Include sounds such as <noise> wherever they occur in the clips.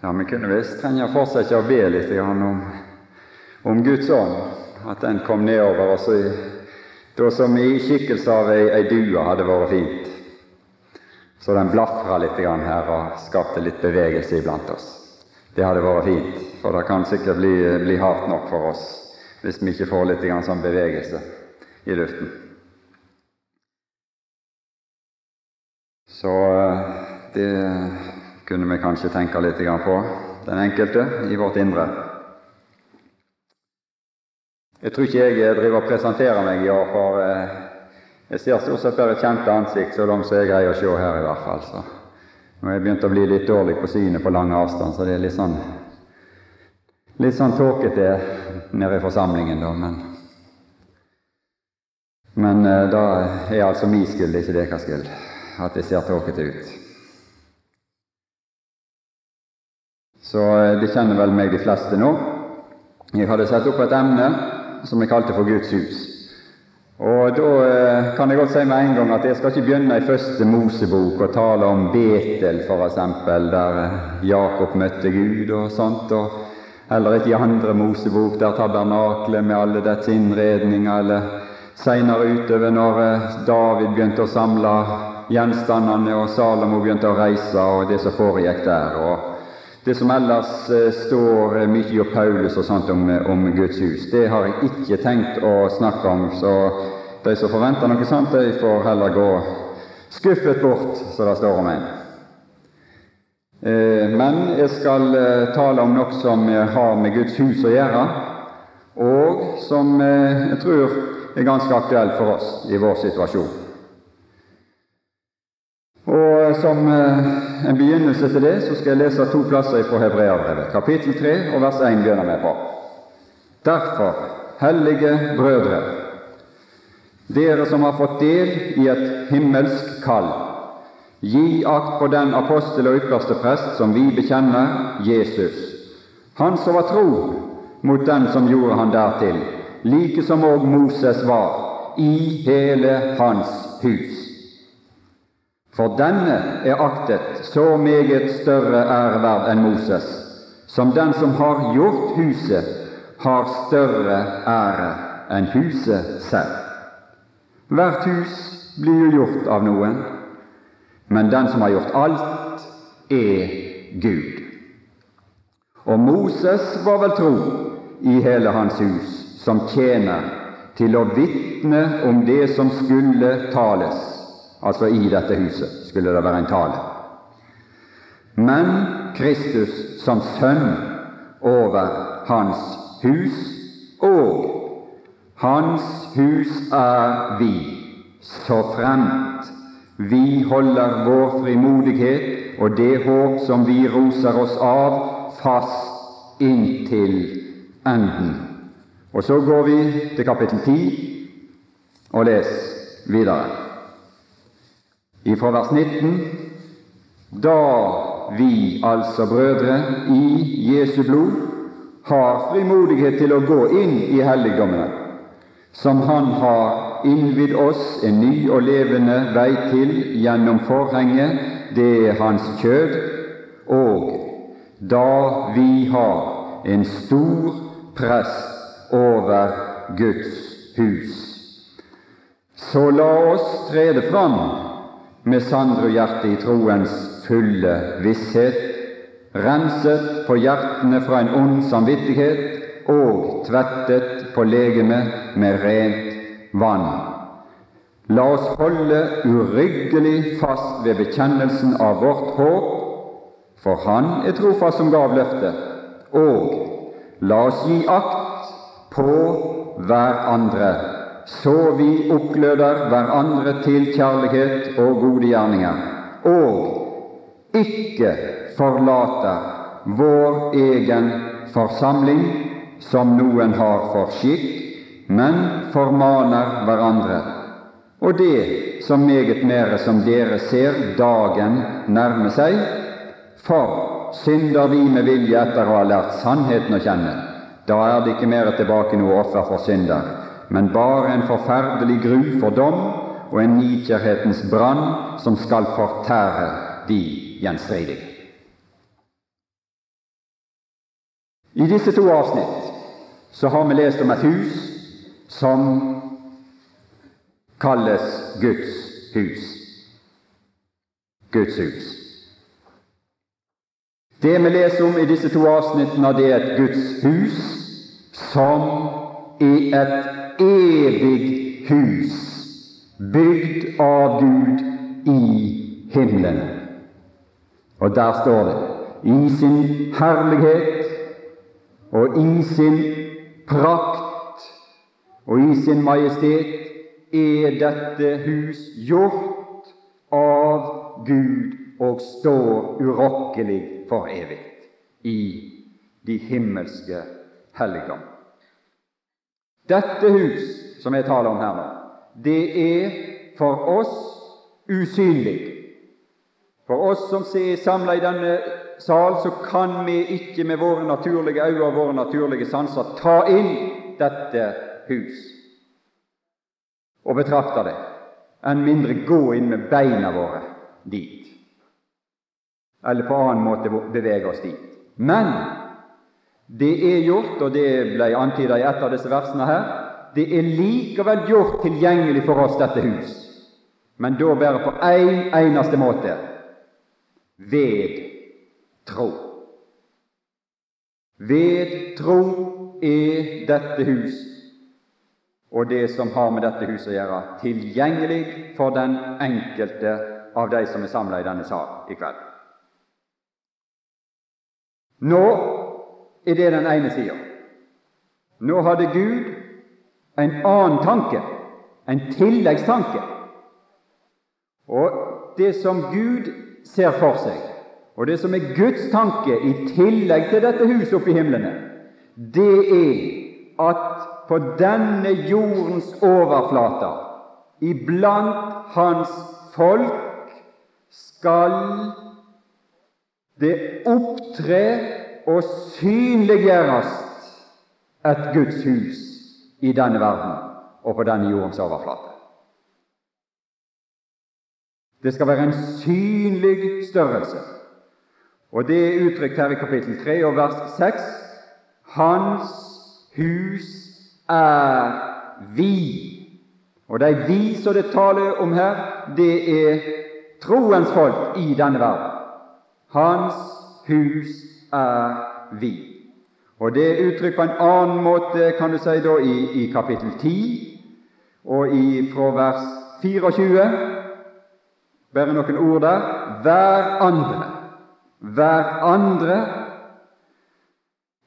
Ja, vi kunne visst trenge å fortsette å be litt om, om Guds ånd, at den kom nedover oss da som i skikkelse av ei, ei due hadde vært fint. Så den blafra litt her og skapte litt bevegelse iblant oss. Det hadde vært fint, for det kan sikkert bli, bli hardt nok for oss hvis vi ikke får litt sånn bevegelse i luften. Så eh, det kunne vi kanskje tenke litt på, den enkelte, i vårt indre. Jeg tror ikke jeg driver og presenterer meg i år, for eh, jeg ser stort sett bare kjente ansikt, så langt som jeg greier å se her, i hvert fall. Så. Nå er jeg begynt å bli litt dårlig på synet på lang avstand, så det er litt sånn litt sånn tåkete nede i forsamlingen, da. Men, men uh, da er altså min skyld, ikke deres skyld, at det ser tåkete ut. Så uh, det kjenner vel meg de fleste nå. Jeg hadde satt opp et emne som jeg kalte for Guds hus. Og Da eh, kan jeg godt si med en gang at jeg skal ikke begynne i første Mosebok og tale om Betel, f.eks., der eh, Jakob møtte Gud og sånt, og heller ikke i andre Mosebok, der tabernaklet med alle dets innredninger, eller seinere utover når eh, David begynte å samle gjenstandene og Salomo begynte å reise, og det som foregikk der. og det som ellers eh, står eh, mye om Paulus og sånt om, eh, om, Guds hus, det har jeg ikke tenkt å snakke om. Så de som forventer noe sånt, de får heller gå skuffet bort, som det står om en. Men jeg skal tale om noe som har med Guds hus å gjøre, og som jeg tror er ganske aktuelt for oss i vår situasjon. Og Som eh, en begynnelse til det så skal jeg lese to plasser fra Hebreabrevet, kapittel 3 og vers 1 begynner vi på. Derfor, hellige brødre, dere som har fått del i et himmelsk kall, gi akt på den apostel og ypperste prest som vi bekjenner, Jesus, han som var tro mot den som gjorde han dertil, like som òg Moses var, i hele hans hus. For denne er aktet så meget større æreverd enn Moses, som den som har gjort huset, har større ære enn huset selv. Hvert hus blir jo gjort av noen, men den som har gjort alt, er Gud. Og Moses var vel tro i hele hans hus, som tjener til å vitne om det som skulle tales Altså i dette huset skulle det være en tale. Men Kristus som sønn over hans hus, og hans hus er vi, så fremt vi holder vår frimodighet og det håp som vi roser oss av, fast inntil enden. Og så går vi til kapittel 10 og leser videre ifra vers 19. Da vi, altså brødre, i Jesu blod har frimodighet til å gå inn i helligdommene, som Han har innvidd oss en ny og levende vei til gjennom forhenget, det er Hans kjød, og da vi har en stor prest over Guds hus. Så la oss trede fram med Sandro-hjertet i troens fulle visshet, renset på hjertene fra en ond samvittighet og tvettet på legemet med rent vann. La oss holde uryggelig fast ved bekjennelsen av vårt håp, for Han er trofast som gav løftet, og la oss gi akt på hverandre så vi oppgløder hverandre til kjærlighet og gode gjerninger, og ikke forlater vår egen forsamling, som noen har for skikk, men formaner hverandre. Og det som meget mere som dere ser dagen nærme seg, for synder vi med vilje etter å ha lært sannheten å kjenne, da er det ikke mer tilbake noe offer for synder, men bare en forferdelig gru for dom og en nidkjærhetens brann som skal fortære de gjenstridige. I disse to avsnitt så har vi lest om et hus som kalles Guds hus. Guds hus. Det vi leser om i disse to avsnittene, det er et Guds hus som er et evig hus, bygd av Gud i himmelen. Og der står det i sin herlighet og i sin prakt og i sin majestet er dette hus gjort av Gud og står urokkelig for evig i de himmelske helligdom. Dette hus som jeg taler om her nå, det er for oss usynlig. For oss som er samla i denne sal, så kan vi ikke med våre naturlige øyne og våre naturlige sanser ta inn dette hus og betrakte det, enn mindre gå inn med beina våre dit, eller på annen måte bevege oss dit. Men det er gjort, og det ble antydet i et av disse versene her, det er likevel gjort tilgjengelig for oss, dette hus, men da bare på én en eneste måte ved tro. Ved tro er dette hus og det som har med dette huset å gjøre, tilgjengelig for den enkelte av de som er samla i denne sal i kveld. Nå er det den ene sida. Nå hadde Gud en annen tanke, en tilleggstanke. Og det som Gud ser for seg, og det som er Guds tanke i tillegg til dette huset oppe i himlene, det er at på denne jordens overflate, iblant Hans folk, skal det opptre og synliggjøres et Guds hus i denne verden og på denne jordens overflate. Det skal være en synlig størrelse. Og det er uttrykt her i kapittel 3 og vers 6. Hans hus er vi. Og de vi som det taler om her, det er troens folk i denne verden. Hans hus er vi. Og det er uttrykt på en annen måte, kan du si, da, i, i kapittel 10 og i, fra vers 24. Bare noen ord der. Hver andre hver andre.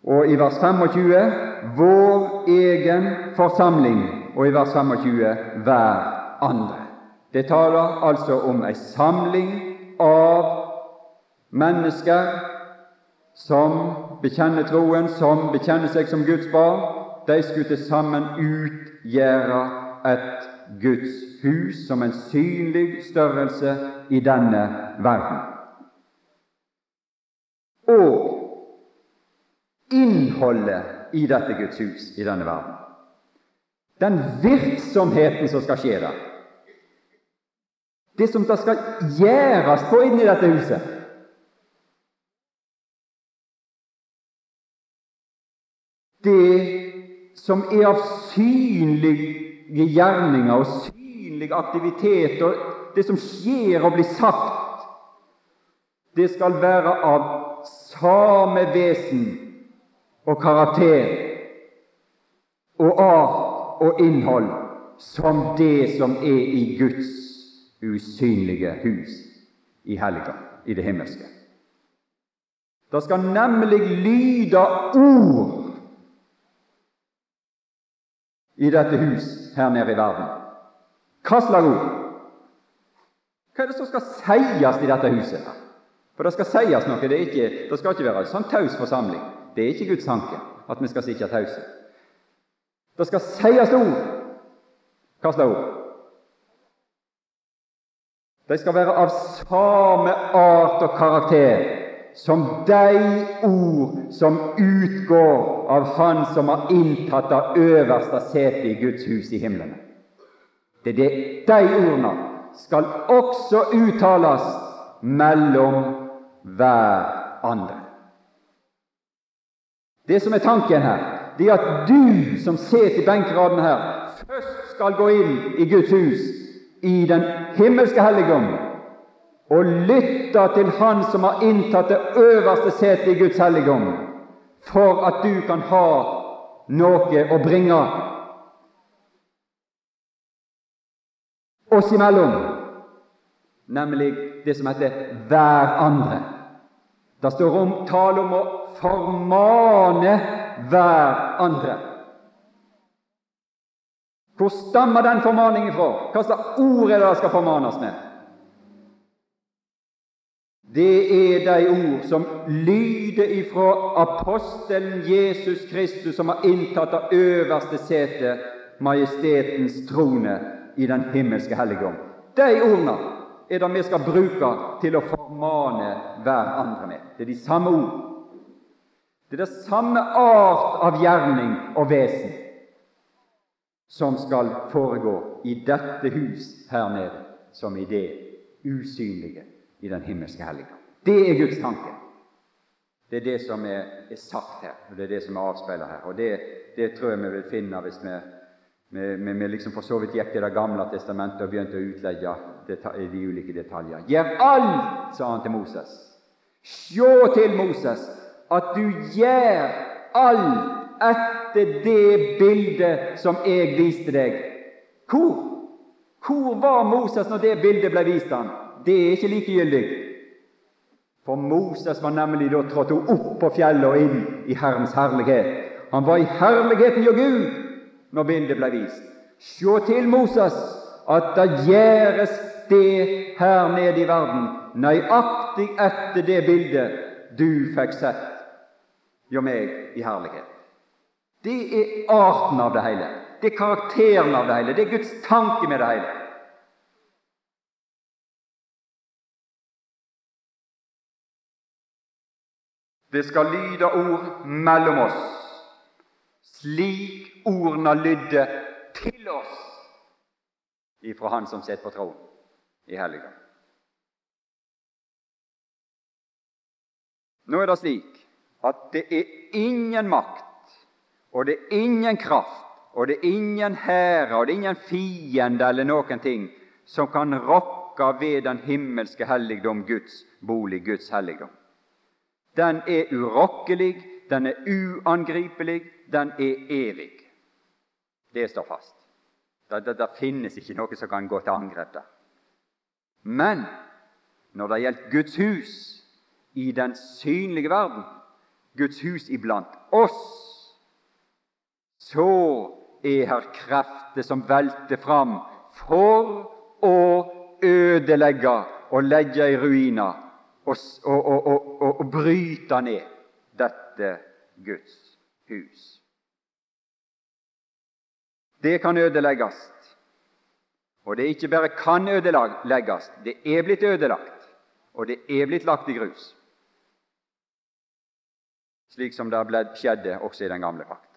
Og i vers 25 vår egen forsamling, og i vers 25 hver andre. Det taler altså om ei samling av mennesker som bekjenner troen, som bekjenner seg som Guds barn. De skulle til sammen utgjøre et Guds hus som en synlig størrelse i denne verden og innholdet i dette Guds hus i denne verden. Den virksomheten som skal skje der. Det som det skal gjøres på inni dette huset. Det som er av synlige gjerninger og synlig aktivitet, og det som skjer og blir sagt, det skal være av samme vesen og karakter og art og innhold som det som er i Guds usynlige hus i helga, i det himmelske. Det skal nemlig lyde ord i dette hus her nede i verden. Hva slags ord? Hva er det som skal sies i dette huset? For det skal sies noe. Det, ikke, det skal ikke være en sånn taus forsamling. Det er ikke Guds tanke at vi skal sitte tause. Det skal sies ord. Hva slags ord? De skal være av samme art og karakter som de ord som utgår av Han som har inntatt det øverste setet i Guds hus i himmelen. Det er det, De ordene skal også uttales mellom hver andre. Det som er tanken her, det er at du som sitter i benkeraden her, først skal gå inn i Guds hus, i den himmelske helligdom, og lytte til Han som har inntatt det øverste setet i Guds helligdom, for at du kan ha noe å bringe oss imellom, nemlig det som heter hverandre. Det står om tale om å formane hverandre. Hvor stammer den formaningen fra? Hva slags ord er det det skal formanes med? Det er de ord som lyder ifra apostelen Jesus Kristus, som har inntatt det øverste setet, majestetens trone, i den himmelske helligdom. De ordene er det vi skal bruke til å formane hverandre med. Det er de samme ord. Det er det samme art av gjerning og vesen som skal foregå i dette hus her nede, som i det usynlige i den himmelske helligdom. Det er Guds tanke. Det er det som er, er, sagt her, og det er det som er avspeilet her. Og det, det tror jeg vi vil finne hvis vi vi, vi, vi liksom for så vidt gikk til Det gamle testamentet og begynte å utlegge de ulike detaljer. Gjør alt, sa han til Moses. Sjå til Moses at du gjør alt etter det bildet som jeg viste deg. Hvor? Hvor var Moses når det bildet ble vist ham? Det er ikke likegyldig. For Moses var nemlig da trådt opp på fjellet og inn i Herrens herlighet. Han var i herligheten hjå Gud når bildet ble vist. Se til Moses at det gjøres det her nede i verden nøyaktig etter det bildet du fikk sett hjå meg i herlighet. Det er arten av det hele. Det er karakteren av det hele. Det er Guds tanke med det hele. Det skal lyde ord mellom oss, slik ordene lydde til oss ifra Han som sitter på tronen i helligdom. Nå er det slik at det er ingen makt, og det er ingen kraft, og det er ingen hære, og det er ingen fiende eller noen ting som kan rokke ved den himmelske helligdom, Guds bolig, Guds helligdom. Den er urokkelig, den er uangripelig, den er evig. Det står fast. Det, det, det, finnes ikke noe som kan gå til angrep der. Men når det gjelder Guds hus i den synlige verden, Guds hus iblant oss, så er her krefter som velter fram for å ødelegge og legge i ruiner og, og, og, og bryte ned dette Guds hus. Det kan ødelegges. Og det ikke bare kan ødelegges, det er blitt ødelagt, og det er blitt lagt i grus, slik som det skjedde også i den gamle pakt.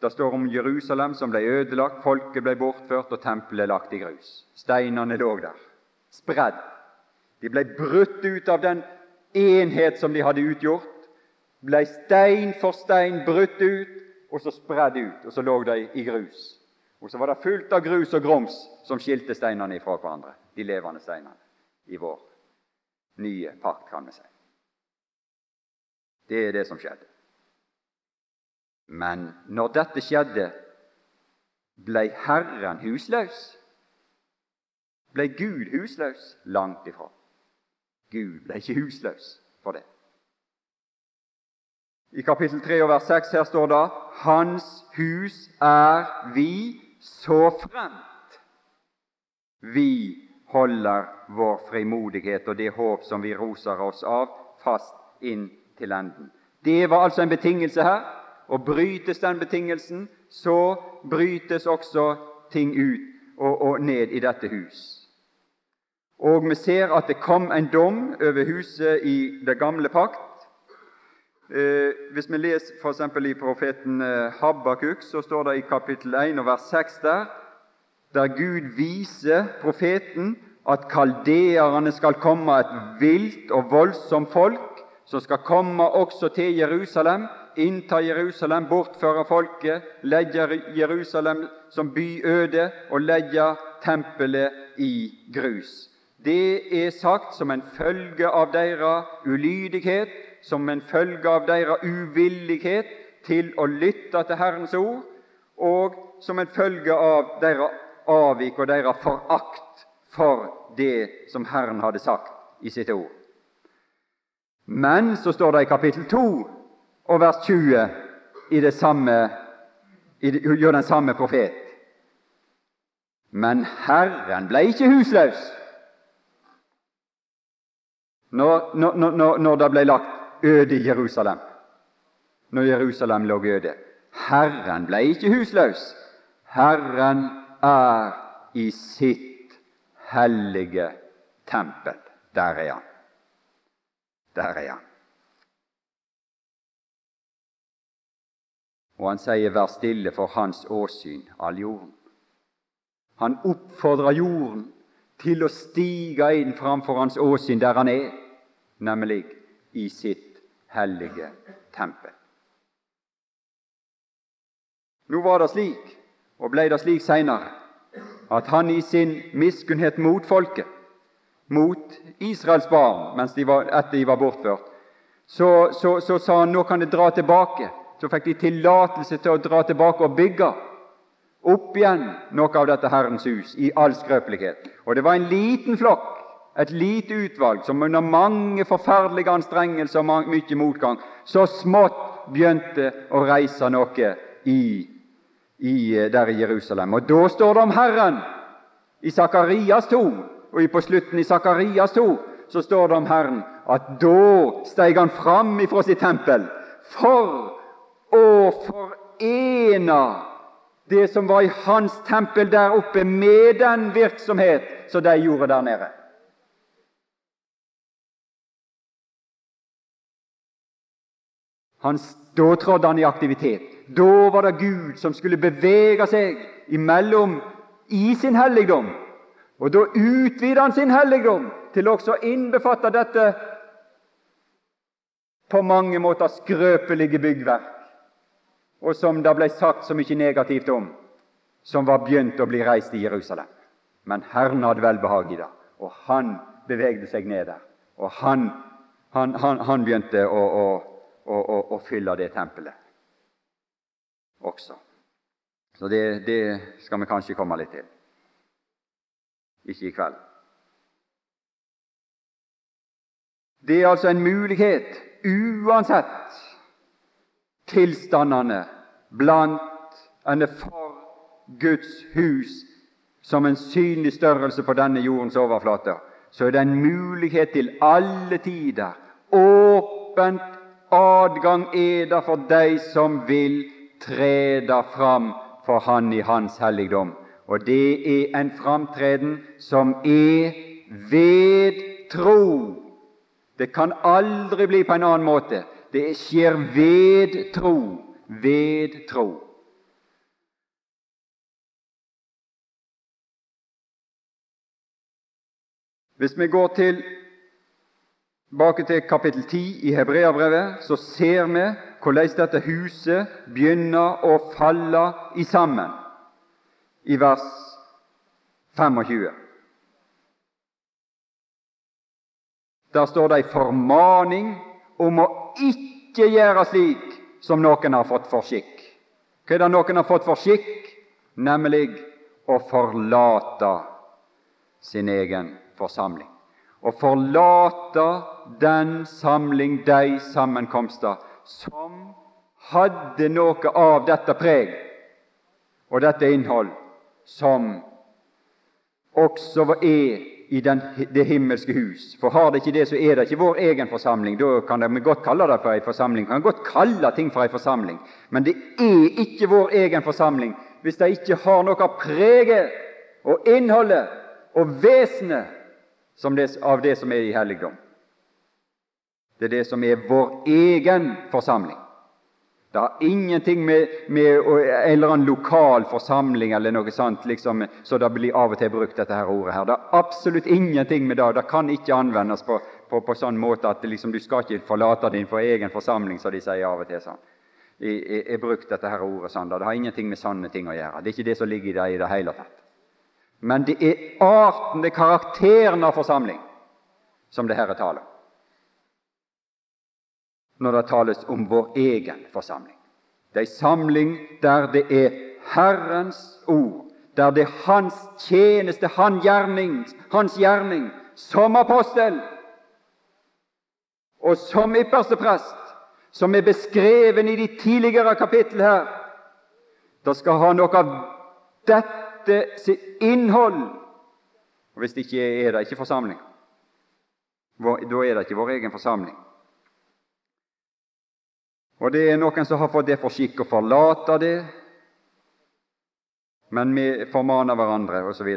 Det står om Jerusalem som ble ødelagt, folket ble bortført, og tempelet lagt i grus. Steinene lå der, spredd. De ble brutt ut av den enhet som de hadde utgjort, ble stein for stein brutt ut og så spredd ut, og så lå de i grus. Og så var det fullt av grus og grums som skilte steinene fra hverandre, de levende steinene, i vår nye pakt, kan vi si. Det er det som skjedde. Men når dette skjedde, ble Herren husløs? Ble Gud husløs? Langt ifra. Gud ble ikke husløs for det. I kapittel 3 og vers 6 her står det Hans hus er vi så fremt vi holder vår frimodighet og det håp som vi roser oss av, fast inn til enden. Det var altså en betingelse her, og brytes den betingelsen, så brytes også ting ut og, og ned i dette hus. Og vi ser at det kom en dom over huset i det gamle pakt. Eh, hvis vi leser f.eks. i profeten eh, Habakuk, så står det i kapittel 1 og vers 6 der, der Gud viser profeten at kaldeerne skal komme, et vilt og voldsomt folk, som skal komme også til Jerusalem, innta Jerusalem, bortføre folket, legge Jerusalem som by øde og legge tempelet i grus. Det er sagt som en følge av deres ulydighet, som en følge av deres uvillighet til å lytte til Herrens ord, og som en følge av deres avvik og deres forakt for det som Herren hadde sagt i sitt ord. Men så står det i kapittel 2 og vers 20 i samme, i det, gjør den samme profet. Men Herren ble ikke husløs når, når, når, når det ble lagt øde i Jerusalem. Når Jerusalem lå øde. Herren ble ikke husløs. Herren er i sitt hellige tempel. Der er han. Der er han. Og han sier 'vær stille for hans åsyn, all jorden'. Han oppfordrer jorden til å stige inn framfor hans åsyn der han er, nemlig i sitt hellige tempel. Nå var det slik, og ble det slik seinere, at han i sin miskunnhet mot folket, mot Israels barn mens de var, etter de var bortført, så, så, så sa han nå kan de dra tilbake så fikk de tillatelse til å dra tilbake og bygge opp igjen noe av dette Herrens hus i all skrøpelighet. Og det var en liten flokk, et lite utvalg, som under mange forferdelige anstrengelser og mye motgang så smått begynte å reise noe i, i, der i Jerusalem. Og da står det om Herren i Sakarias 2, og på slutten i Sakarias 2 så står det om Herren at da steg han fram ifra sitt tempel for å forene det som var i hans tempel der oppe, med den virksomhet som de gjorde der nede. Han, da trådde han i aktivitet. Da var det Gud som skulle bevege seg imellom i sin helligdom. Og da utvider han sin helligdom til også å innbefatte dette på mange måter skrøpelige byggverk og som det ble sagt så mye negativt om, som var begynt å bli reist i Jerusalem. Men Herren hadde velbehag i det, og han bevegde seg ned der. Og han, han, han, han begynte å, å, å, å, fylle det tempelet også. Så det, det skal vi kanskje komme litt til. Ikke i kveld. Det er altså en mulighet, uansett tilstandene blant enn for Guds hus som en synlig størrelse på denne jordens overflate, så er det en mulighet til alle tider. Åpent adgang er det for de som vil trede fram for Han i Hans helligdom. Og det er en framtreden som er ved tro. Det kan aldri bli på en annen måte. Det skjer ved tro. Ved tro. Hvis vi går til, tilbake til kapittel 10 i Hebreabrevet, så ser vi hvordan dette huset begynner å falle i sammen i vers 25. Der står det ei formaning om å ikke gjøre slik som noen har fått for skikk. Hva er det noen har fått for skikk? Nemlig å forlate sin egen forsamling. Å forlate den samling, de sammenkomster, som hadde noe av dette preg og dette innhold, som også er i den, det himmelske hus. For har det ikke det, så er det ikke vår egen forsamling. Da kan vi godt kalle det for en forsamling. Vi kan godt kalle ting for en forsamling. Men det er ikke vår egen forsamling hvis det ikke har noe av preget og innholdet og vesenet av det som er i helligdom. Det er det som er vår egen forsamling. Det har ingenting med, med eller en lokal forsamling eller noe sånt liksom, så det blir av og til brukt dette her ordet. her. Det har absolutt ingenting med det. Det kan ikke anvendes på, på, på sånn måte at liksom, du skal ikke forlate din for egen forsamling, som de sier av og til. sånn. Jeg, jeg brukt dette her ordet sånn. Det har ingenting med sanne ting å gjøre. Det er ikke det som ligger i det i det hele tatt. Men det er arten, det er karakteren av forsamling, som det her er tale om når det tales om vår egen forsamling. Det er en samling der det er Herrens ord, der det er Hans tjeneste, hans gjerning, hans gjerning som apostel og som ypperste prest, som er beskreven i de tidligere kapittel her. Det skal ha noe av dette sitt innhold. Og Hvis det ikke er det ikke forsamling, da er det ikke vår egen forsamling. Og det er noen som har fått det for skikk å forlate det, men vi formaner hverandre, osv.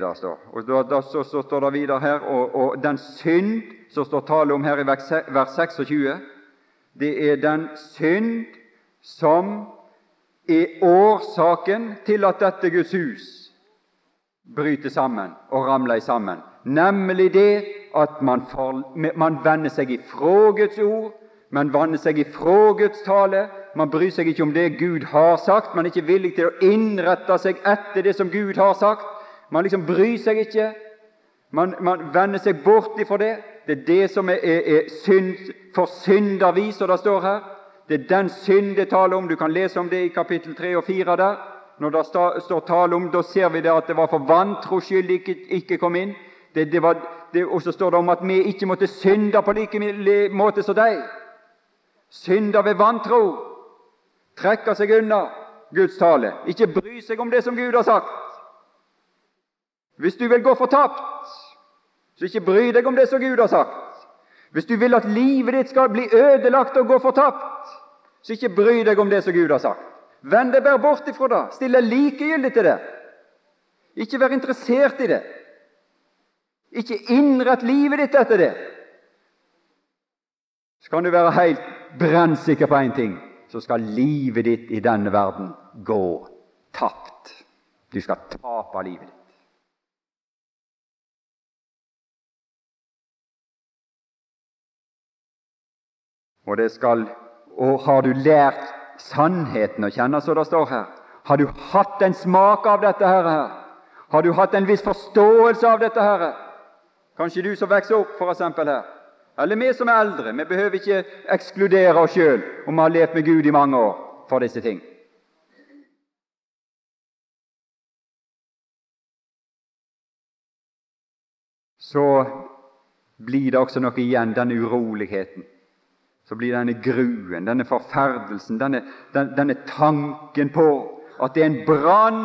Og da, da så, så, står det videre her, og, og, den synd som står tale om her i vers 26, det er den synd som er årsaken til at dette Guds hus bryter sammen og ramler sammen. Nemlig det at man, for, man vender seg ifra Guds ord, man vanner seg ifra Guds tale. Man bryr seg ikke om det Gud har sagt. Man er ikke villig til å innrette seg etter det som Gud har sagt. Man liksom bryr seg ikke. Man, man vender seg bort ifra det. Det er det som er, er, er synd, forsyndervis, som det står her. Det er den synd det taler om. Du kan lese om det i kapittel 3 og 4 der. Når det står tale om, Da ser vi det at det var for vantro skyld ikke, ikke kom inn. Det, det det, og så står det om at vi ikke måtte synde på like måte som deg synder ved vantro, trekker seg unna Guds tale, ikke bry seg om det som Gud har sagt. Hvis du vil gå fortapt, så ikke bry deg om det som Gud har sagt. Hvis du vil at livet ditt skal bli ødelagt og gå fortapt, så ikke bry deg om det som Gud har sagt. Vend deg bare bort ifra det. Still deg likegyldig til det. Ikke vær interessert i det. Ikke innrett livet ditt etter det. Så kan du være helt brennsikker på én ting, så skal livet ditt i denne verden gå tapt. Du skal tape livet ditt. Og det skal Og har du lært sannheten å kjenne, så det står her? Har du hatt en smak av dette her? Har du hatt en viss forståelse av dette her? Kanskje du som vokser opp, for eksempel her. Eller vi som er eldre. Vi behøver ikke ekskludere oss sjøl om vi har levd med Gud i mange år for disse ting. Så blir det også noe igjen, denne uroligheten. Så blir denne gruen, denne forferdelsen, denne, den, denne tanken på at det er en brann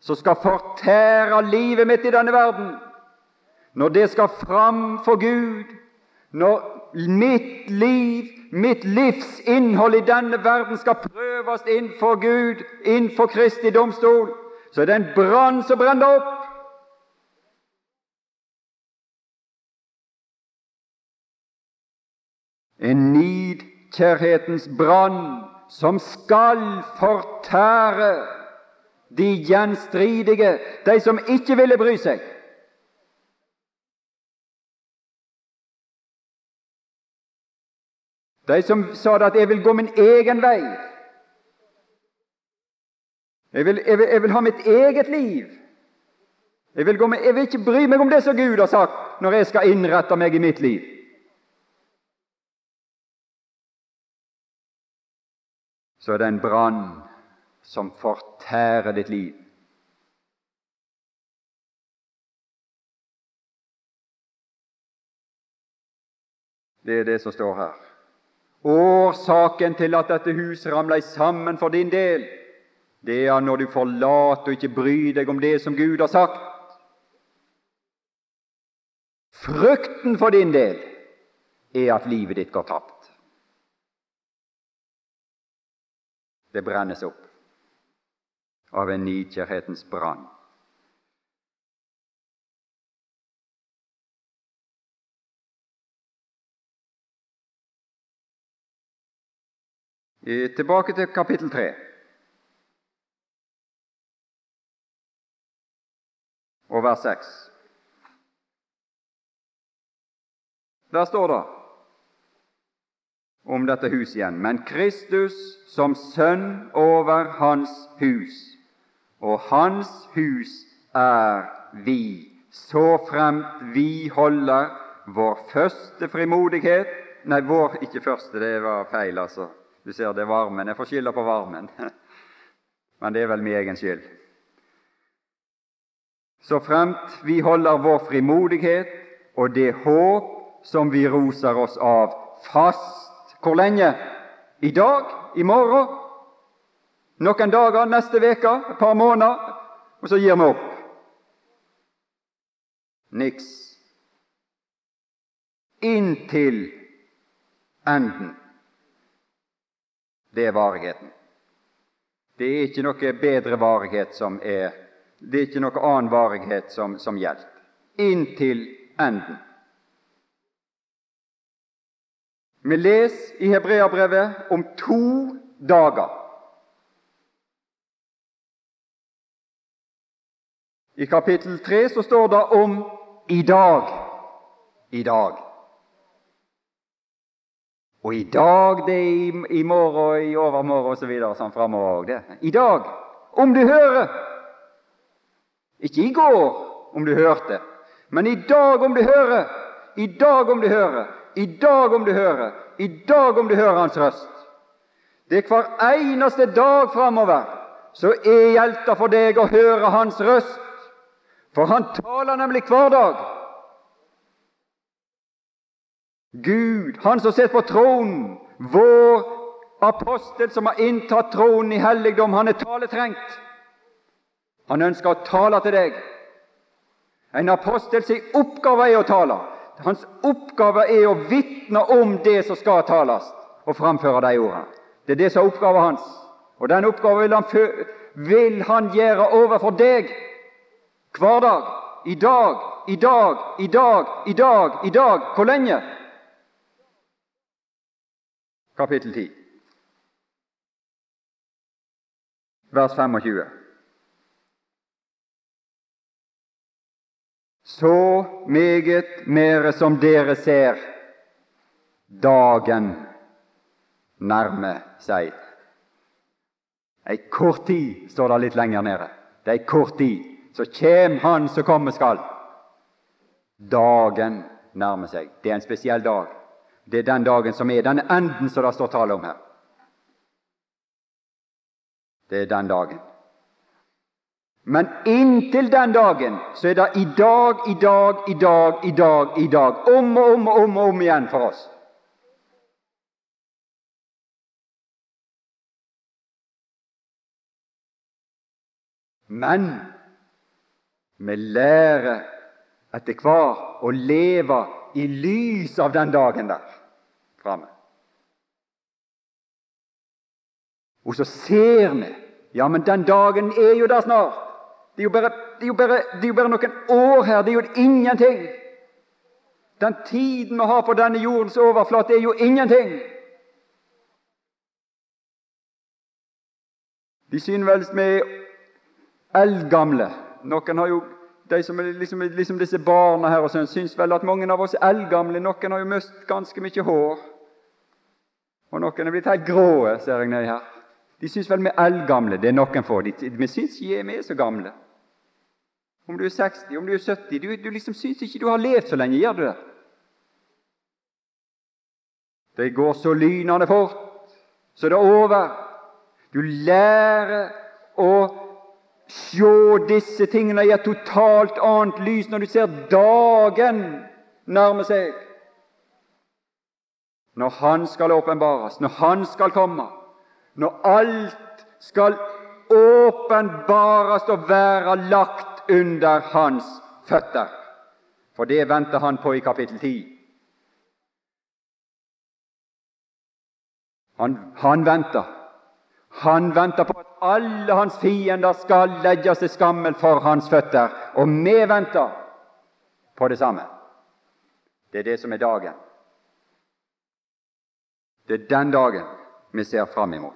som skal fortære livet mitt i denne verden. Når det skal fram for Gud, når mitt liv, mitt livs innhold i denne verden skal prøves innenfor Gud, innenfor Kristi domstol, så er det en brann som brenner opp. En nidkjærhetens brann som skal fortære de gjenstridige, de som ikke ville bry seg. De som sa at 'jeg vil gå min egen vei'. Jeg vil, jeg, vil, jeg vil, ha mitt eget liv. Jeg vil, med, jeg vil, ikke bry meg om det som Gud har sagt, når jeg skal innrette meg i mitt liv. Så er det en brann som fortærer ditt liv. Det er det som står her. Årsaken til at dette huset ramler sammen for din del, det er når du forlater og ikke bryr deg om det som Gud har sagt. Frykten for din del er at livet ditt går tapt. Det brennes opp av en nidkjærhetens brann. Tilbake til kapittel 3. Og vers 6. Der står det om dette huset igjen. Men Kristus som sønn over hans hus, og hans hus er vi, så fremt vi holder vår første frimodighet Nei, vår ikke første, det var feil, altså. Du ser, det er varmen. Jeg får skylda på varmen. <laughs> Men det er vel min egen skyld. Så fremt vi holder vår frimodighet og det håp som vi roser oss av, fast Hvor lenge? I dag? I morgen? Noen dager? Neste uke? Et par måneder? Og så gir vi opp. Niks. Inntil enden. Det er varigheten. Det er ikke noe bedre varighet som er Det er ikke noe annen varighet som, som gjelder. Inntil enden. Vi leser i Hebreabrevet om to dager. I kapittel 3 så står det om i dag. I dag. Og i dag, det er i, i morgen, i overmorgen osv. sånn framover òg. I dag, om du hører. Ikke i går, om du hørte, men i dag, om du hører. I dag, om du hører. I dag, om du hører. I dag, om du hører Hans røst. Det er hver eneste dag framover så er hjelta for deg å høre Hans røst. For Han taler nemlig hver dag. Gud, Han som sitter på tronen, vår apostel som har inntatt tronen i helligdom, han er taletrengt. Han ønsker å tale til deg. En apostels oppgave er å tale. Hans oppgave er å vitne om det som skal tales, og framføre de ordene. Det er det som er oppgaven hans. Og den oppgaven vil han, vil han gjøre overfor deg hver dag. I dag, i dag, i dag, i dag, i dag. Hvor lenge? Kapittel 10, vers 25. Så meget mere som dere ser dagen nærme seg. Ei kort tid, står det litt lenger nede. Det er ei kort tid. Så kjem Han som komme skal. Dagen nærmer seg. Det er en spesiell dag. Det er den dagen som er den enden som det står tale om her. Det er den dagen. Men inntil den dagen så er det i dag, i dag, i dag, i dag, i dag. Om og om og om og om igjen for oss. Men vi lærer etter hver å leve i lys av den dagen der framme. Og så ser vi Ja, men den dagen er jo der snart. Det er jo bare, det er jo bare, det er jo bare noen år her. Det er jo ingenting. Den tiden vi har på denne jordens overflate, er jo ingenting. De synes vel vi er eldgamle. Noen har jo de som er liksom, liksom disse barna her og sånn, syns vel at mange av oss er eldgamle. Noen har jo mistet ganske mye hår. Og noen er blitt helt grå, ser jeg nedi her. De syns vel vi er eldgamle. Det er noen få. Vi syns ikke vi er så gamle. Om du er 60, om du er 70 Du, du liksom syns ikke du har levd så lenge, gjør du det? Det går så lynende fort, så det er over. Du lærer å se disse tingene i et totalt annet lys når du ser dagen nærme seg. Når Han skal åpenbares, når Han skal komme, når alt skal åpenbares og være lagt under Hans føtter. For det venter Han på i kapittel 10. Han, han venter. Han venter på at alle hans fiender skal legges til skammel for hans føtter, og vi venter på det samme. Det er det som er dagen. Det er den dagen. vi ser fram imot.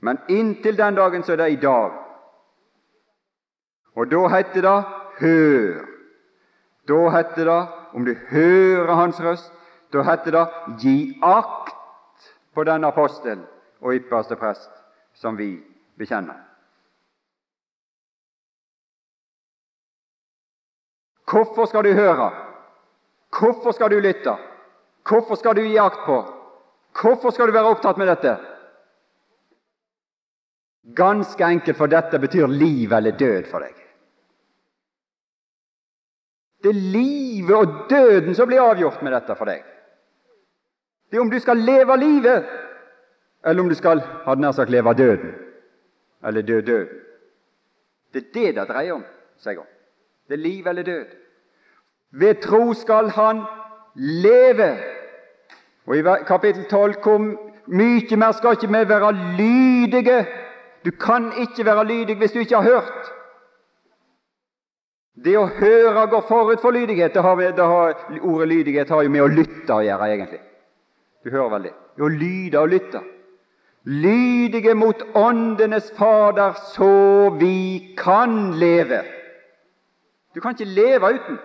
Men inntil den dagen så er det i dag. Og da heter det 'hør'. Da heter det, om du hører Hans røst, da heter det 'gi akt på den apostel og ypperste prest som vi bekjenner'. Hvorfor skal du høre? Hvorfor skal du lytte? Hvorfor skal du gi akt på? Hvorfor skal du være opptatt med dette? Ganske enkelt, for dette betyr liv eller død for deg. Det er livet og døden som blir avgjort med dette for deg. Det er om du skal leve livet, eller om du skal ha nær sagt leve døden. Eller dø død. Det er det det dreier om seg om. Det er liv eller død. Ved tro skal han leve. Og I kapittel 12 kom mye mer skal ikke vi være lydige. Du kan ikke være lydig hvis du ikke har hørt. Det å høre går forut for lydighet. Det har, det har, ordet lydighet har jo med å lytte å gjøre, egentlig. Du hører vel det? Å lyde og lytte. Lydige mot åndenes Fader, så vi kan leve. Du kan ikke leve uten.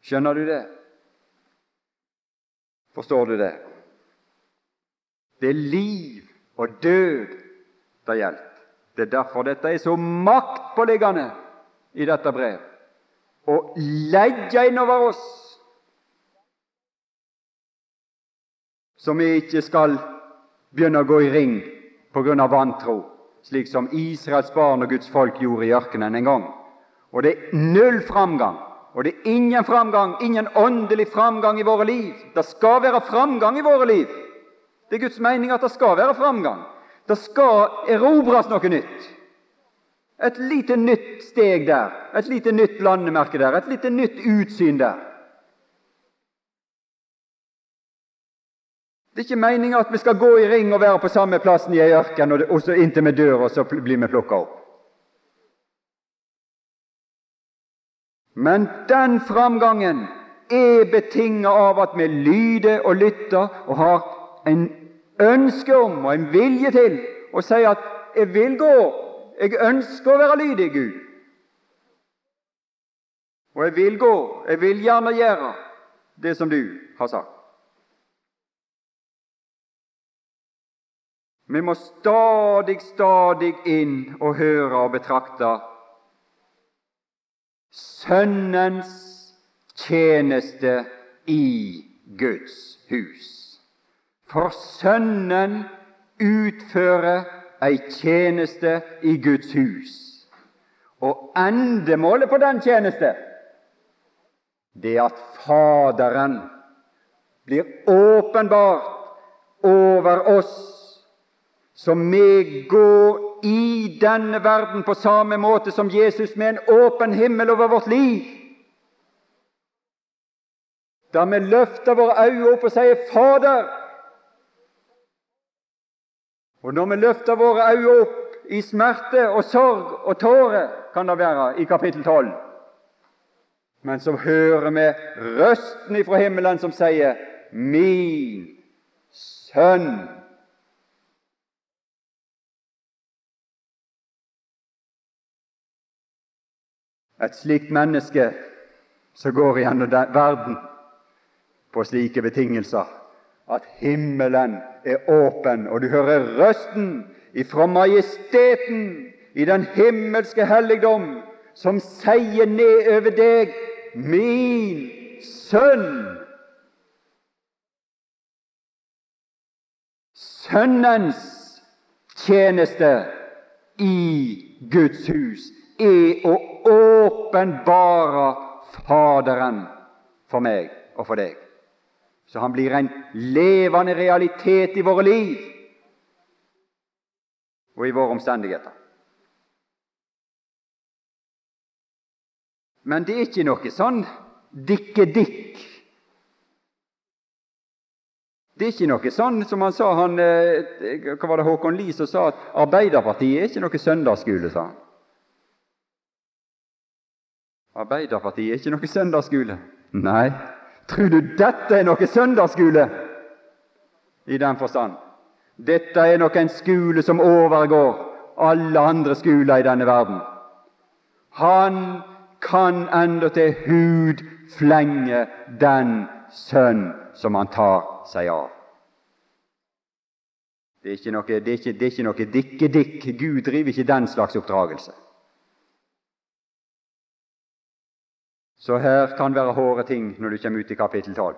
Skjønner du det? Forstår du det? Det er liv og død det gjelder. Det er derfor dette er så maktpåliggende i dette brev. Å legge innover oss så vi ikke skal begynne å gå i ring av vantro, slik som Israels barn og Guds folk gjorde i ørkenen en gang. Og det er null framgang. Og det er ingen framgang, ingen åndelig framgang i våre liv. Det skal være framgang i våre liv. Det er Guds mening at det skal være framgang. Det skal erobres noe nytt. Et lite nytt steg der, et lite nytt landemerke der, et lite nytt utsyn der. Det er ikke meninga at vi skal gå i ring og være på samme plassen i ei ørken, og så inntil vi dør, og så blir vi plukka opp. Men den framgangen er betinget av at vi lyder og lytter og har en ønske om og en vilje til å si at 'jeg vil gå', jeg ønsker å være lydig Gud. Og jeg vil gå, jeg vil gjerne gjøre det som du har sagt. Vi må stadig, stadig inn og høre og betrakte Sønnens tjeneste i Guds hus. For Sønnen utfører ei tjeneste i Guds hus. Og endemålet på den tjeneste, det er at Faderen blir åpenbart over oss, så vi går i denne verden på samme måte som Jesus med en åpen himmel over vårt liv. Da vi løfter våre øyne opp og sier 'Fader', og når vi løfter våre øyne opp i smerte og sorg og tårer, kan det være, i kapittel 12, men så hører vi røsten ifra himmelen som sier 'Min sønn'. Et slikt menneske som går gjennom verden på slike betingelser, at himmelen er åpen, og du hører røsten ifra majesteten i den himmelske helligdom, som sier ned over deg, min sønn. Sønnens tjeneste i Guds hus er å åpenbare Faderen for meg og for deg så han blir en levende realitet i våre liv og i våre omstendigheter. Men det er ikke noe sånn dikke-dikk. Det er ikke noe sånn som han sa han, eh, Hva var det Håkon Lie som sa? at Arbeiderpartiet er ikke noe søndagsskole, sa han. Arbeiderpartiet er ikke noe søndagsskole. Nei, Tror du dette er noe søndagsskole? i den forstand. Dette er nok en skole som overgår alle andre skoler i denne verden. Han kan endatil hudflenge den sønn som han tar seg av. Det er ikke noe, det er ikke, det ikke noe dikke-dikk. Gud driver ikke den slags oppdragelse. Så her kan være hårde ting når du kommer ut i kapittel 12.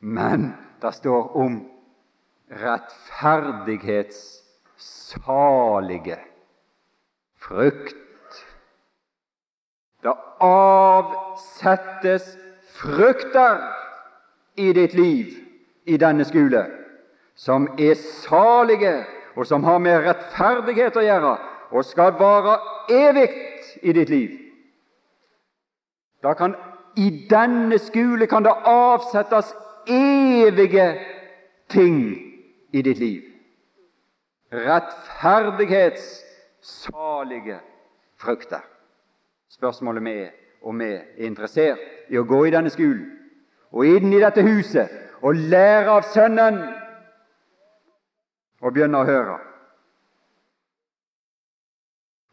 Men det står om rettferdighetssalige frukt. Det avsettes frukter i ditt liv i denne skole som er salige, og som har med rettferdighet å gjøre, og skal vare evig i ditt liv. Da kan, I denne skole kan det avsettes evige ting i ditt liv. Rettferdighetssalige frukter. Spørsmålet er om vi er interessert i å gå i denne skolen og inn i dette huset og lære av Sønnen og begynne å høre.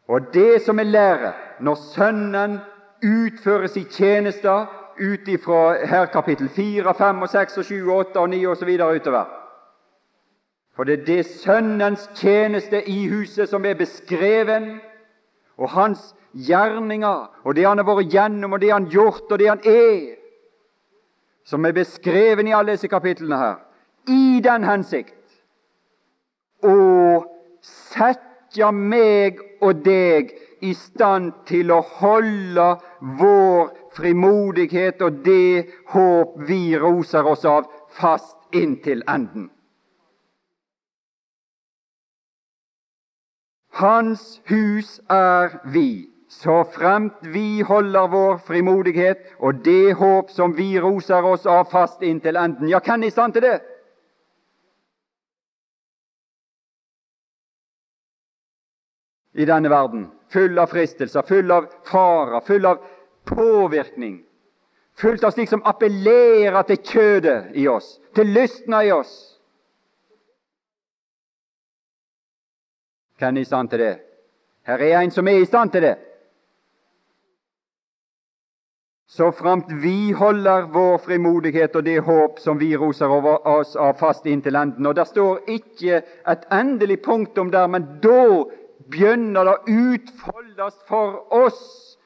Og det som er lære når Sønnen utfører sin tjeneste ut ifra her kapittel 4, 5, 6, 7, 8 og 9 osv. utover. For det er det Sønnens tjeneste i huset som er beskreven, og hans gjerninger, og det han har vært gjennom, og det han har gjort, og det han er, som er beskreven i alle disse kapitlene her, i den hensikt å sette meg og deg i stand til å holde vår frimodighet og det håp vi roser oss av, fast inntil enden. Hans hus er vi, så fremt vi holder vår frimodighet og det håp som vi roser oss av, fast inntil enden. Ja, hvem er i stand til det? I denne verden, full av fristelser, full av farer, full av påvirkning, fullt av slik som appellerer til kjødet i oss, til lystna i oss. Hvem er i stand til det? Her er en som er i stand til det. Så framt vi holder vår frimodighet og det håp som vi roser over oss av fast inntil enden. Og der står ikke et endelig punktum der, men da begynner det å utfoldes for oss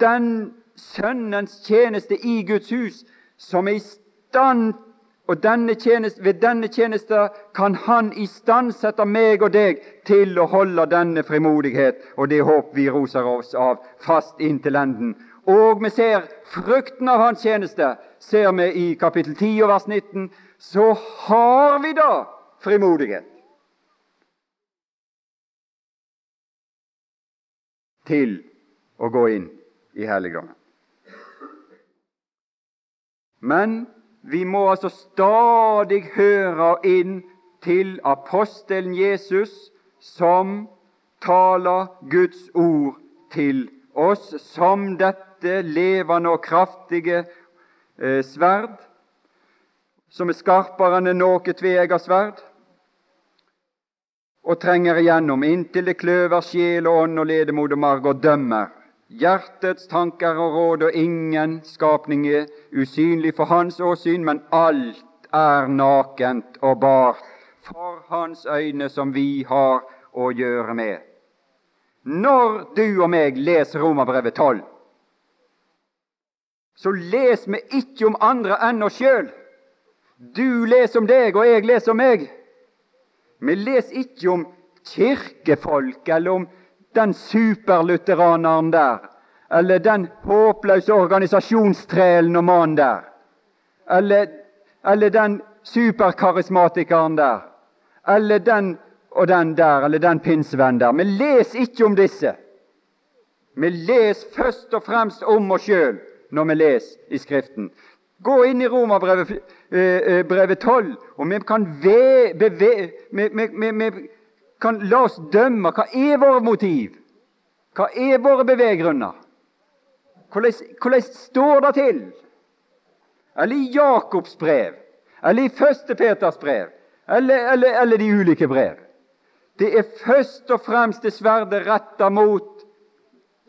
den Sønnens tjeneste i Guds hus, som er i stand og denne tjeneste, ved denne tjeneste kan Han istandsette meg og deg til å holde denne frimodighet og det håp vi roser oss av, fast inntil enden. Og vi ser frukten av Hans tjeneste, ser vi i kapittel 10 og vers 19. Så har vi da frimodighet til å gå inn i helligdommen. Men vi må altså stadig høre inn til apostelen Jesus, som taler Guds ord til oss som dette levende og kraftige eh, sverd, som er skarpere enn noe tveegget sverd, og trenger igjennom inntil det kløver sjel og ånd og ledemod og marg og dømmer Hjertets tanker og råd, og ingen skapning er usynlig for hans åsyn, men alt er nakent og bart for hans øyne, som vi har å gjøre med. Når du og meg leser Romerbrevet 12, så leser vi ikke om andre enn oss sjøl. Du leser om deg, og jeg leser om meg. Vi leser ikke om kirkefolk eller om den superlutheraneren der, eller den håpløse organisasjonstrælen og mannen der, eller, eller den superkarismatikeren der, eller den og den der, eller den pinsevennen der. Vi leser ikke om disse. Vi leser først og fremst om oss sjøl når vi leser i Skriften. Gå inn i Romerbrevet eh, eh, brevet 12, og vi kan, ve, beve, vi, vi, vi, kan la oss dømme. Hva er våre motiv? Hva er våre beveggrunner? Hvordan, hvordan står det til? Eller i Jakobs brev, eller i første Peters brev, eller, eller, eller de ulike brev. Det er først og fremst det sverdet retta mot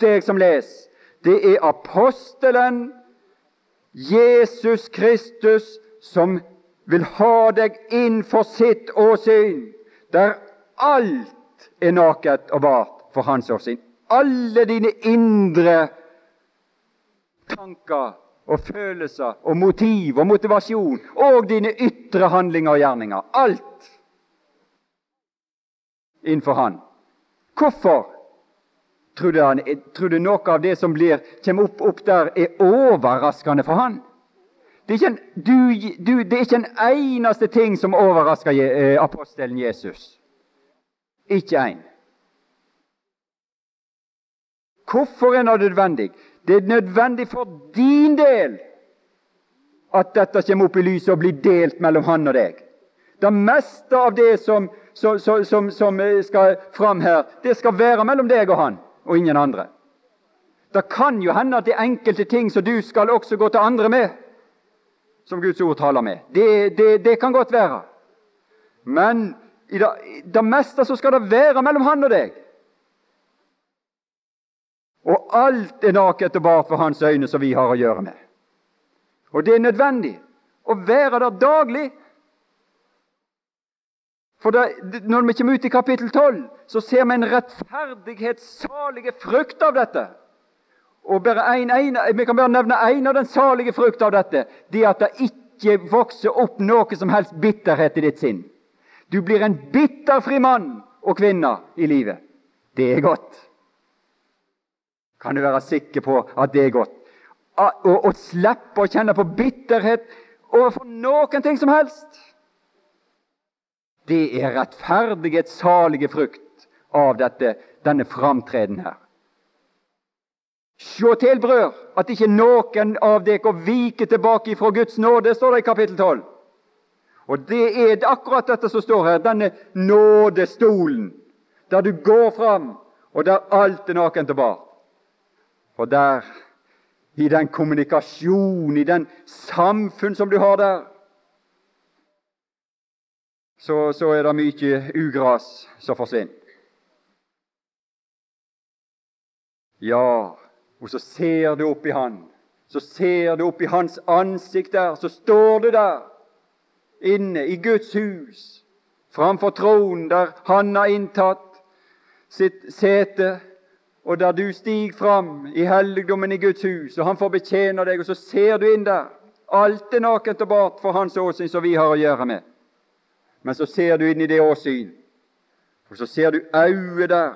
deg som leser. Det er apostelen Jesus Kristus som vil ha deg inn for sitt åsyn, der alt er naket og bart for hans åsyn. Alle dine indre tanker og følelser og motiv og motivasjon og dine ytre handlinger og gjerninger. Alt innenfor Han. Hvorfor? Tror du, han, tror noe av det som blir, kommer opp, opp der, er overraskende for han? Det er, en, du, du, det er ikke en, eneste ting som overrasker eh, apostelen Jesus. Ikke en. Hvorfor er det nødvendig? Det er nødvendig for din del at dette kommer opp i lyset og blir delt mellom han og deg. Det meste av det som, som, som, som skal fram her, det skal være mellom deg og han, og ingen andre. Det kan jo hende at det er enkelte ting som du skal også gå til andre med, som Guds ord taler med. Det, det, det kan godt være. Men i det, det meste så skal det være mellom han og deg. Og alt er naket og bart for hans øyne som vi har å gjøre med. Og det er nødvendig å være der daglig. For det, Når vi kommer ut i kapittel 12, så ser vi en rettferdighetssalige frukt av dette. Og en, en, Vi kan bare nevne én av den salige frukt av dette. Det at det ikke vokser opp noe som helst bitterhet i ditt sinn. Du blir en bitterfri mann og kvinne i livet. Det er godt kan du være sikker på at det er godt. Å slippe å kjenne på bitterhet overfor noen ting som helst. Det er rettferdighets salige frukt av dette, denne framtreden her. Sjå til, brød, at ikke noen av dere viker tilbake ifra Guds nåde, står det i kapittel 12. Og det er akkurat dette som står her, denne nådestolen, der du går fram, og der alt er nakent og bart. Og der, i den kommunikasjon, i den samfunn som du har der, så, så er det mye ugras som forsvinner. Ja, og så ser du opp i Han. Så ser du opp i Hans ansikt der, så står du der inne i Guds hus, framfor tronen der Han har inntatt sitt sete og der du stiger fram i helligdommen i Guds hus, og han får betjene deg, og så ser du inn der. Alt er nakent og bart for hans åsyn som vi har å gjøre med. Men så ser du inn i det åsyn, og så ser du øyet der,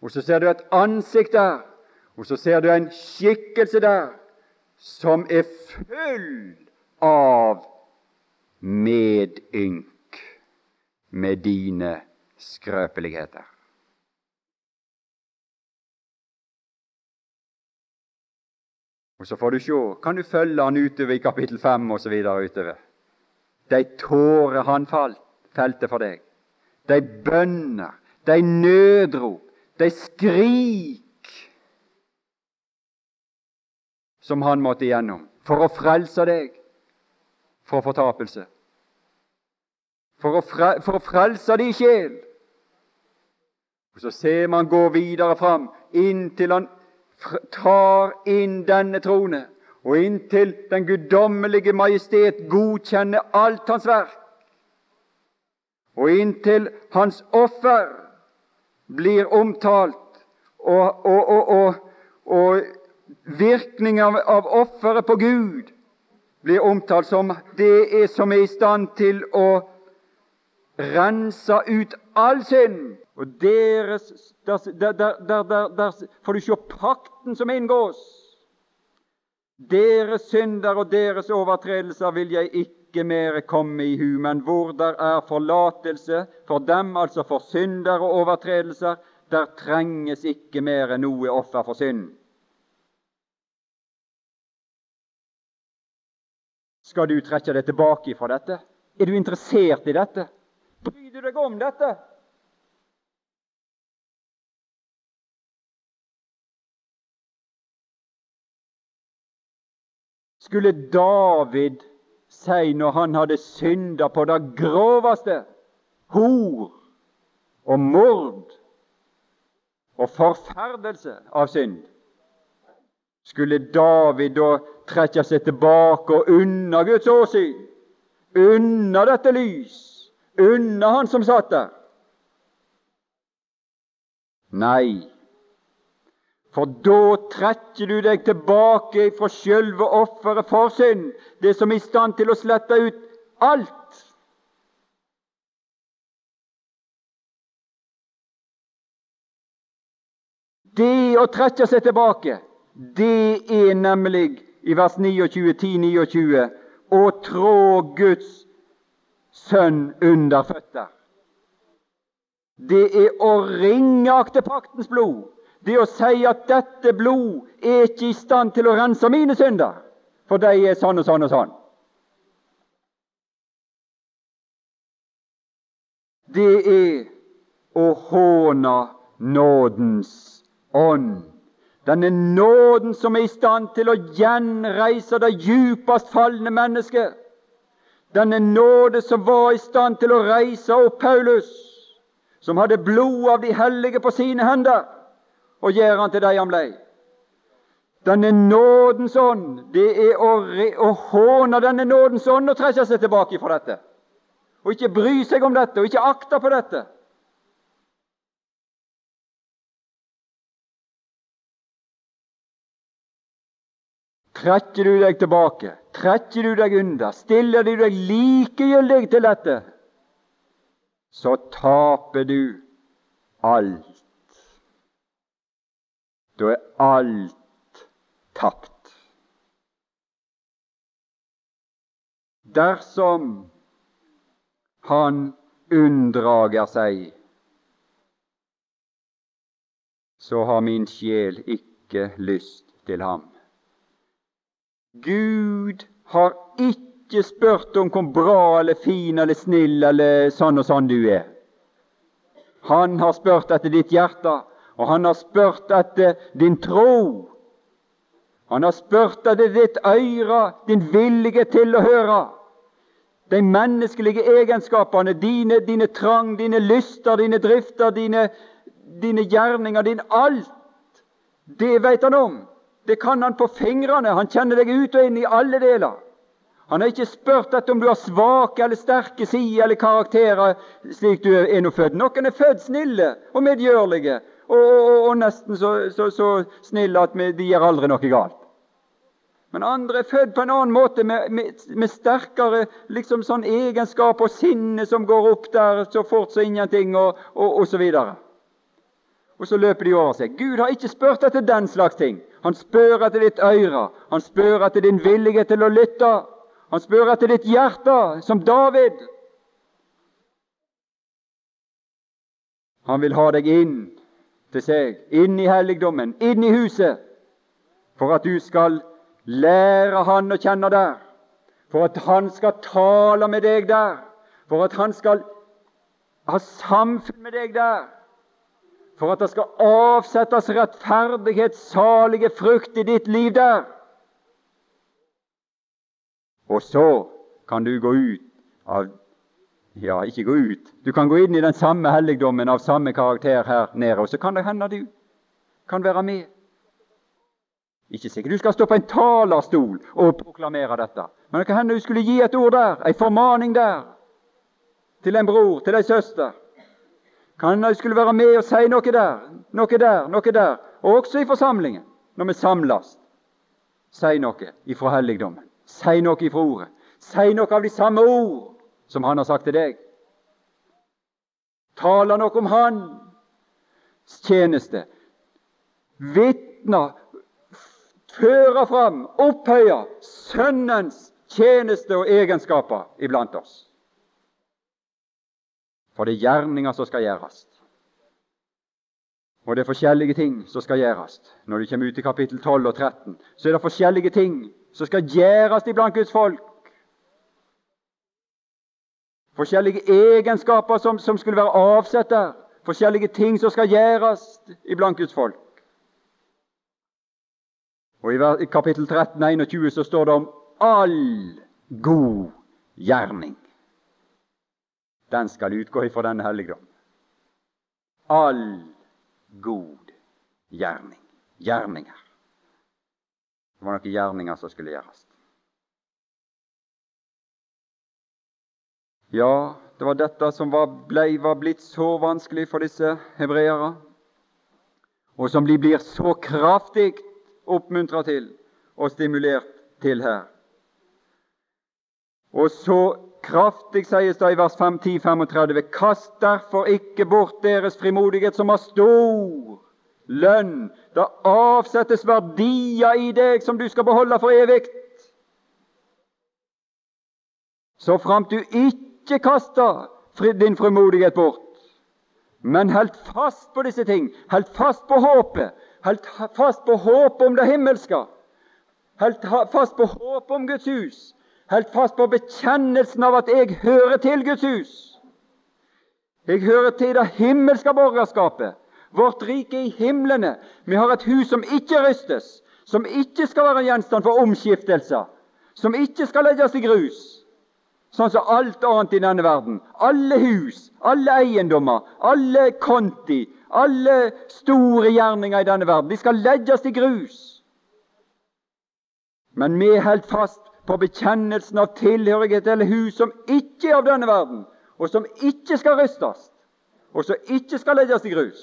og så ser du et ansikt der, og så ser du en skikkelse der som er full av medynk med dine skrøpeligheter. Og Så får du se. Kan du følge han utover i kapittel 5 osv. utover? De tårer han falt, felte for deg. De bønner, de nødrop, de skrik som han måtte igjennom for å frelse deg fra fortapelse. For å, fre, for å frelse din sjel. Og Så ser man gå videre fram inntil han tar inn denne trone, og inntil den guddommelige majestet godkjenner alt hans verk, og inntil hans offer blir omtalt, og, og, og, og virkningen av offeret på Gud blir omtalt som det er som er i stand til å rense ut all synd og deres, der, der, der, der, får du se pakten som inngås. Deres synder og deres overtredelser vil jeg ikke mere komme i hu, men hvor der er forlatelse for dem, altså for synder og overtredelser, der trenges ikke mere noe offer for synd. Skal du trekke deg tilbake fra dette? Er du interessert i dette? Bryr du deg om dette? Skulle David si når han hadde synda på det groveste, hor og mord og forferdelse av synd, skulle David da trekke seg tilbake og unna Guds åsyn, unna dette lys, unna han som satt der? Nei, for da trekker du deg tilbake fra sjølve offeret for synd, det som er i stand til å slette ut alt. Det å trekke seg tilbake, det er nemlig i vers 29, 10-29 å trå Guds sønn under føtter. Det er å ringeakte paktens blod. Det å si at dette blod er ikke i stand til å rense mine synder, for de er sånn og sånn og sånn. Det er å håne nådens ånd. Denne nåden som er i stand til å gjenreise det djupest falne mennesket. Denne nåde som var i stand til å reise opp Paulus, som hadde blod av de hellige på sine hender, og gjør han til de han blei. Denne nådens ånd, det er å, å håne denne nådens ånd og trekke seg tilbake fra dette. Og ikke bry seg om dette, og ikke akte på dette. Trekker du deg tilbake, trekker du deg unna, stiller du deg likegyldig til dette, så taper du alt. Da er alt tapt. Dersom han unndrager seg, så har min sjel ikke lyst til ham. Gud har ikke spurt om hvor bra eller fin eller snill eller sånn og sånn du er. Han har spurt etter ditt hjerte, og han har spurt etter din tro. Han har spurt etter ditt øre, din vilje til å høre. De menneskelige egenskapene, dine, dine trang, dine lyster, dine drifter, dine, dine gjerninger, din alt, det vet han om. Det kan han på fingrene. Han kjenner deg ut og inn i alle deler. Han har ikke spurt etter om du har svake eller sterke sider eller karakterer slik du er nå født. Noen er født snille og medgjørlige og, og, og nesten så, så, så, snille at de gjør aldri noe galt. Men andre er født på en annen måte, med, med, med sterkere liksom sånn egenskap og sinne som går opp der så fort som ingenting, og, og, og så videre. Og så løper de over seg. Gud har ikke spurt etter den slags ting. Han spør etter ditt øre. Han spør etter din vilje til å lytte. Han spør etter ditt hjerte, som David. Han vil ha deg inn til seg, inn i helligdommen, inn i huset, for at du skal lære Han å kjenne der, for at Han skal tale med deg der, for at Han skal ha samfunn med deg der for at det skal avsettes rettferdighetssalige frukt i ditt liv der. Og så kan du gå ut av Ja, ikke gå ut. Du kan gå inn i den samme helligdommen av samme karakter her nede, og så kan det hende du kan være med. Ikke sikkert du skal stå på en talerstol og proklamere dette, men det kan hende du skulle gi et ord der, en formaning der, til en bror, til ei søster. Kan hende du skulle være med og si noe der, noe der, noe der, og også i forsamlingen, når vi samles. Si noe ifra helligdommen. Si noe ifra ordet. Si noe av de samme ord som han har sagt til deg. Taler nok om hans tjeneste. Vitner, fører fram, opphøyer Sønnens tjeneste og egenskaper iblant oss. For det er gjerninger som skal gjøres. Og det er forskjellige ting som skal gjøres. Når du kommer ut i kapittel 12 og 13, så er det forskjellige ting som skal gjøres iblant Guds folk. Forskjellige egenskaper som, som skulle være avsett der. Forskjellige ting som skal gjøres iblant Guds folk. Og I kapittel 13, 21 så står det om all god gjerning. Den skal utgå ifra denne helligdom. All god gjerning. Gjerninger. Det var noen gjerninger som skulle gjøres. Ja, det var dette som var, ble, var blitt så vanskelig for disse hebreere, og som de blir så kraftig oppmuntra til og stimulert til her. Og så kraftig sies det i vers 5, 10, 35.: Kast derfor ikke bort deres frimodighet, som har stor lønn. Det avsettes verdier i deg som du skal beholde for evig. Så framt du ikke ikke kasta din frimodighet bort, men holdt fast på disse ting. Holdt fast på håpet. Holdt fast på håpet om det himmelske. Holdt fast på håpet om Guds hus. Holdt fast på bekjennelsen av at jeg hører til Guds hus. Jeg hører til det himmelske borgerskapet. Vårt rike i himlene. Vi har et hus som ikke rystes, som ikke skal være gjenstand for omskiftelser, som ikke skal legges i grus sånn som alt annet i denne verden. Alle hus, alle eiendommer, alle konti, alle store gjerninger i denne verden, de skal legges til grus. Men vi holder fast på bekjennelsen av tilhørighet til hus som ikke er av denne verden, og som ikke skal rystes, og som ikke skal legges til grus.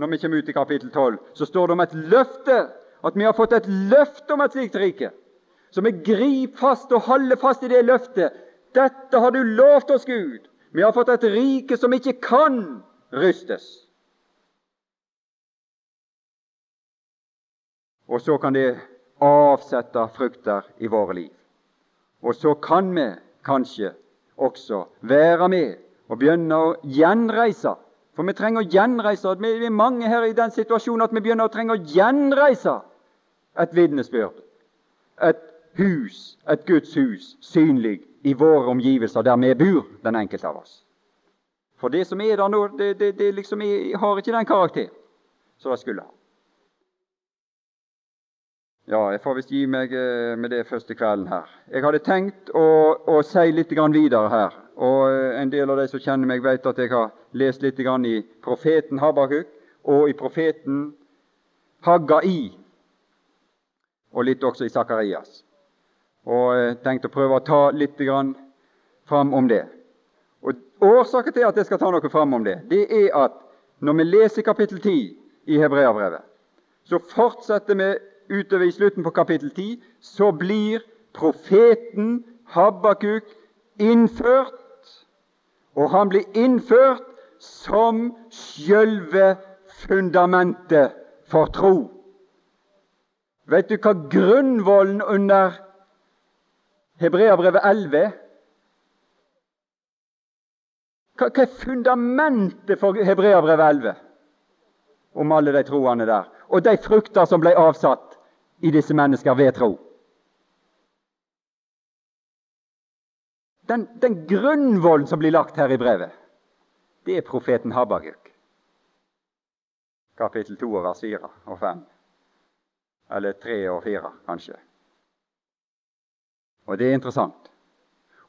Når vi kommer ut i kapittel 12, så står det om et løfte, at vi har fått et løfte om et slikt rike. Så vi griper fast og holder fast i det løftet dette har du lovt oss, Gud. Vi har fått et rike som ikke kan rystes. Og så kan det avsette frukter i våre liv. Og så kan vi kanskje også være med og begynne å gjenreise. For vi trenger å gjenreise. Vi er mange her i den situasjonen at vi begynner å trenge å gjenreise et vitnesbyrd. Et hus, et Guds hus, synlig i våre omgivelser der vi bor, den enkelte av oss. For det som er der nå, det, det, det liksom er, har ikke den karakter som det skulle ha. Ja, jeg får visst gi meg eh, med det første kvelden her. Jeg hadde tenkt å, å si litt videre her. Og eh, En del av de som kjenner meg, vet at jeg har lest litt i profeten Habakuk og i profeten Haggai, og litt også i Sakarias og jeg tenkte å prøve å ta litt fram om det. Og Årsaken til at jeg skal ta noe fram om det, det er at når vi leser kapittel 10 i Hebreabrevet, så fortsetter vi utover i slutten på kapittel 10, så blir profeten Habakuk innført. Og han blir innført som sjølve fundamentet for tro. Vet du hva grunnvollen under Hebreabrevet 11 hva, hva er fundamentet for Hebreabrevet 11 om alle de troende der, og de frukter som ble avsatt i disse mennesker ved tro? Den, den grunnvollen som blir lagt her i brevet, det er profeten Habaguk. Kapittel 2 vers 4 og 5. Eller 3 og 4, kanskje. Og det er interessant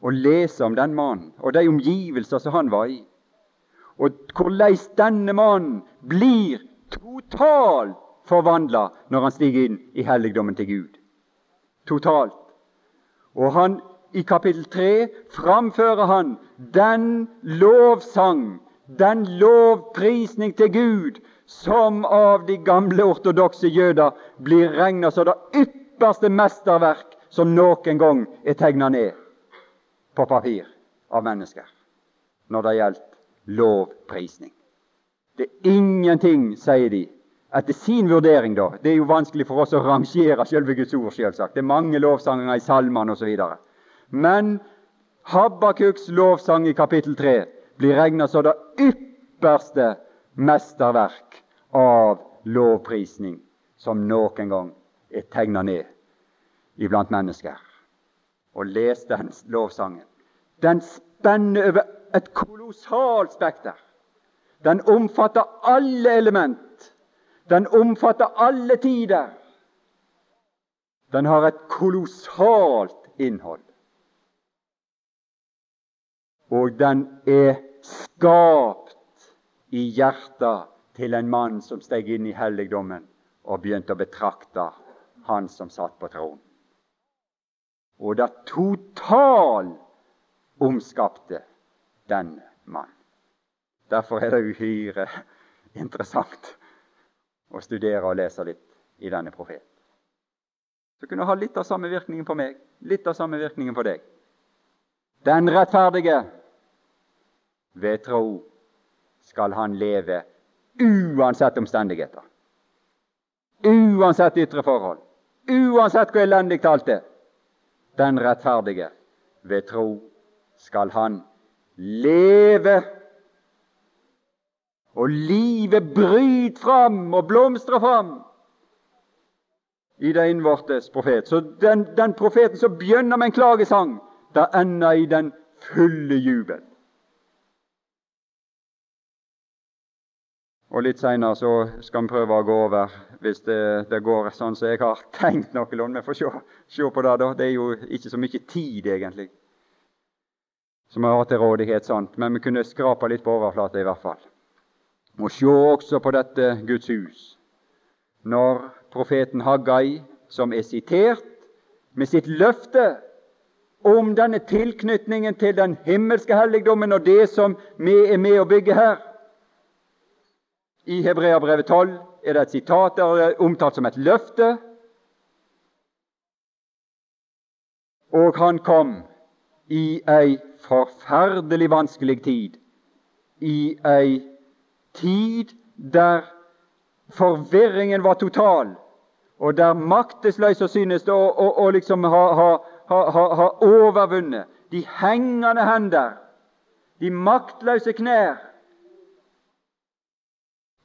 å lese om den mannen og de omgivelser som han var i, og hvordan denne mannen blir totalt forvandla når han stiger inn i helligdommen til Gud. Totalt. Og han, i kapittel 3 framfører han den lovsang, den lovprisning til Gud, som av de gamle ortodokse jøder blir regna som det ypperste mesterverk som noen gang er tegna ned på papir av mennesker når det gjelder lovprisning. Det er ingenting, sier de, etter sin vurdering, da. Det er jo vanskelig for oss å rangere selve Guds ord, selvsagt. Det er mange lovsanger i salmene osv. Men Habakuks lovsang i kapittel 3 blir regna som det ypperste mesterverk av lovprisning som noen gang er tegna ned iblant mennesker. Og les den lovsangen. Den spenner over et kolossalt spekter. Den omfatter alle element. Den omfatter alle tider. Den har et kolossalt innhold. og den er skapt i hjertet til en mann som steg inn i helligdommen og begynte å betrakte han som satt på tronen. Og det total omskapte den mann. Derfor er det uhyre interessant å studere og lese litt i denne profeten. Så kunne ha litt av samme virkningen på meg, litt av samme virkningen på deg. Den rettferdige ved tro skal han leve uansett omstendigheter. Uansett ytre forhold. Uansett hvor elendig alt er. Den rettferdige ved tro skal han leve. Og livet bryter fram og blomstrer fram i det innvortes profet. Så den, den profeten som begynner med en klagesang, det ender i den fulle jubel. Og Litt seinere så skal vi prøve å gå over, hvis det, det går sånn som jeg har <laughs> tenkt noenlunde. Vi får se, se, på det, da. Det er jo ikke så mye tid, egentlig, som vi har til rådighet. sånt. Men vi kunne skrape litt på overflata, i hvert fall. Og se også på dette Guds hus. Når profeten Haggai, som er sitert, med sitt løfte om denne tilknytningen til den himmelske helligdommen og det som vi er med å bygge her, i Hebreabrevet 12 er det et sitat der det er omtalt som et løfte. Og han kom i ei forferdelig vanskelig tid, i ei tid der forvirringen var total, og der maktesløse synes å, å, å liksom ha, ha, ha, ha overvunnet. De hengende hender, de maktløse knær,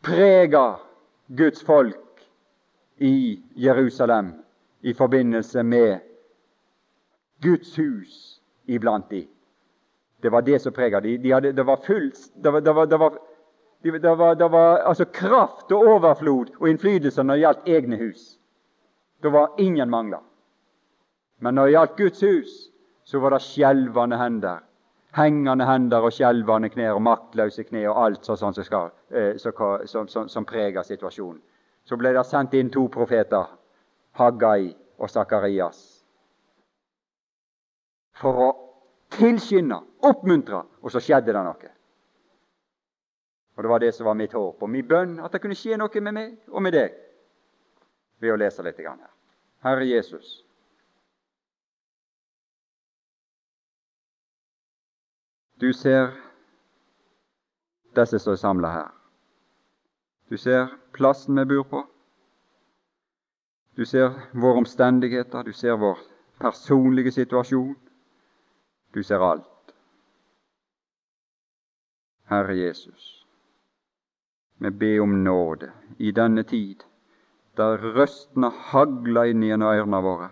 prega Guds folk i Jerusalem i forbindelse med Guds hus iblant de. Det var det som prega de. de hadde, det var full det var, altså kraft og overflod og innflytelse når det gjaldt egne hus. Det var ingen mangler. Men når det gjaldt Guds hus, så var det skjelvende hender hengende hender og skjelvende knær og maktløse kne og alt sånt som, eh, som, som, som, preger situasjonen. Så ble det sendt inn to profeter, Haggai og Sakarias, for å tilskynde, oppmuntre, og så skjedde det noe. Og Det var det som var mitt håp og min bønn, at det kunne skje noe med meg og med deg ved å lese litt her. Herre Jesus, Du ser disse som er samla her. Du ser plassen vi bor på. Du ser våre omstendigheter, du ser vår personlige situasjon. Du ser alt. Herre Jesus, vi ber om nåde i denne tid, der røstene hagler inn gjennom ørene våre,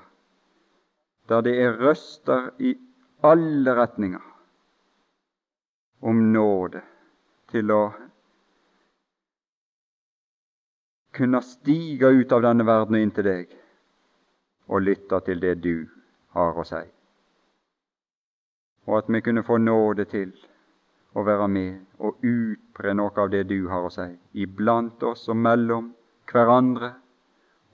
der det er røster i alle retninger om nåde til å kunne stige ut av denne verden og inn til deg og lytte til det du har å si. Og at vi kunne få nåde til å være med og utbre noe av det du har å si, iblant oss og mellom hverandre,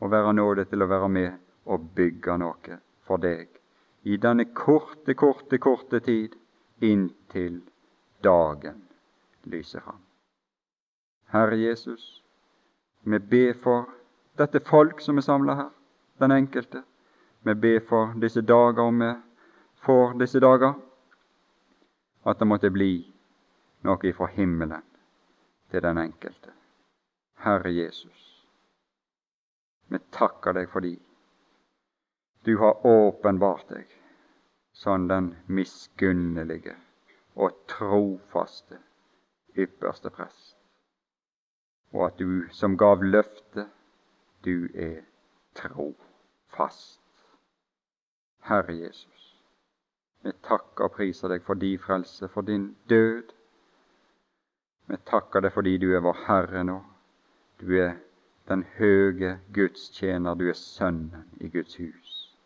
og være nåde til å være med og bygge noe for deg i denne korte, korte, korte tid inntil dagen lyser fram. Herre Jesus, vi ber for dette folk som er samla her, den enkelte. Vi ber for disse dager, og vi får disse dager, at det måtte bli noe ifra himmelen til den enkelte. Herre Jesus, vi takker deg fordi du har åpenbart deg som den miskunnelige og trofaste ypperste prest, og at du som gav løftet, du er trofast. Herre Jesus, vi takker og priser deg for din frelse, for din død. Vi takker deg fordi du er vår Herre nå. Du er den høge Guds tjener, du er Sønnen i Guds hus,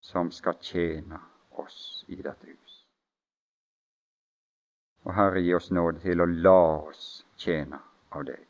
som skal tjene oss i dette hus. Og Herre, gi oss nåde til å la oss tjene av deg.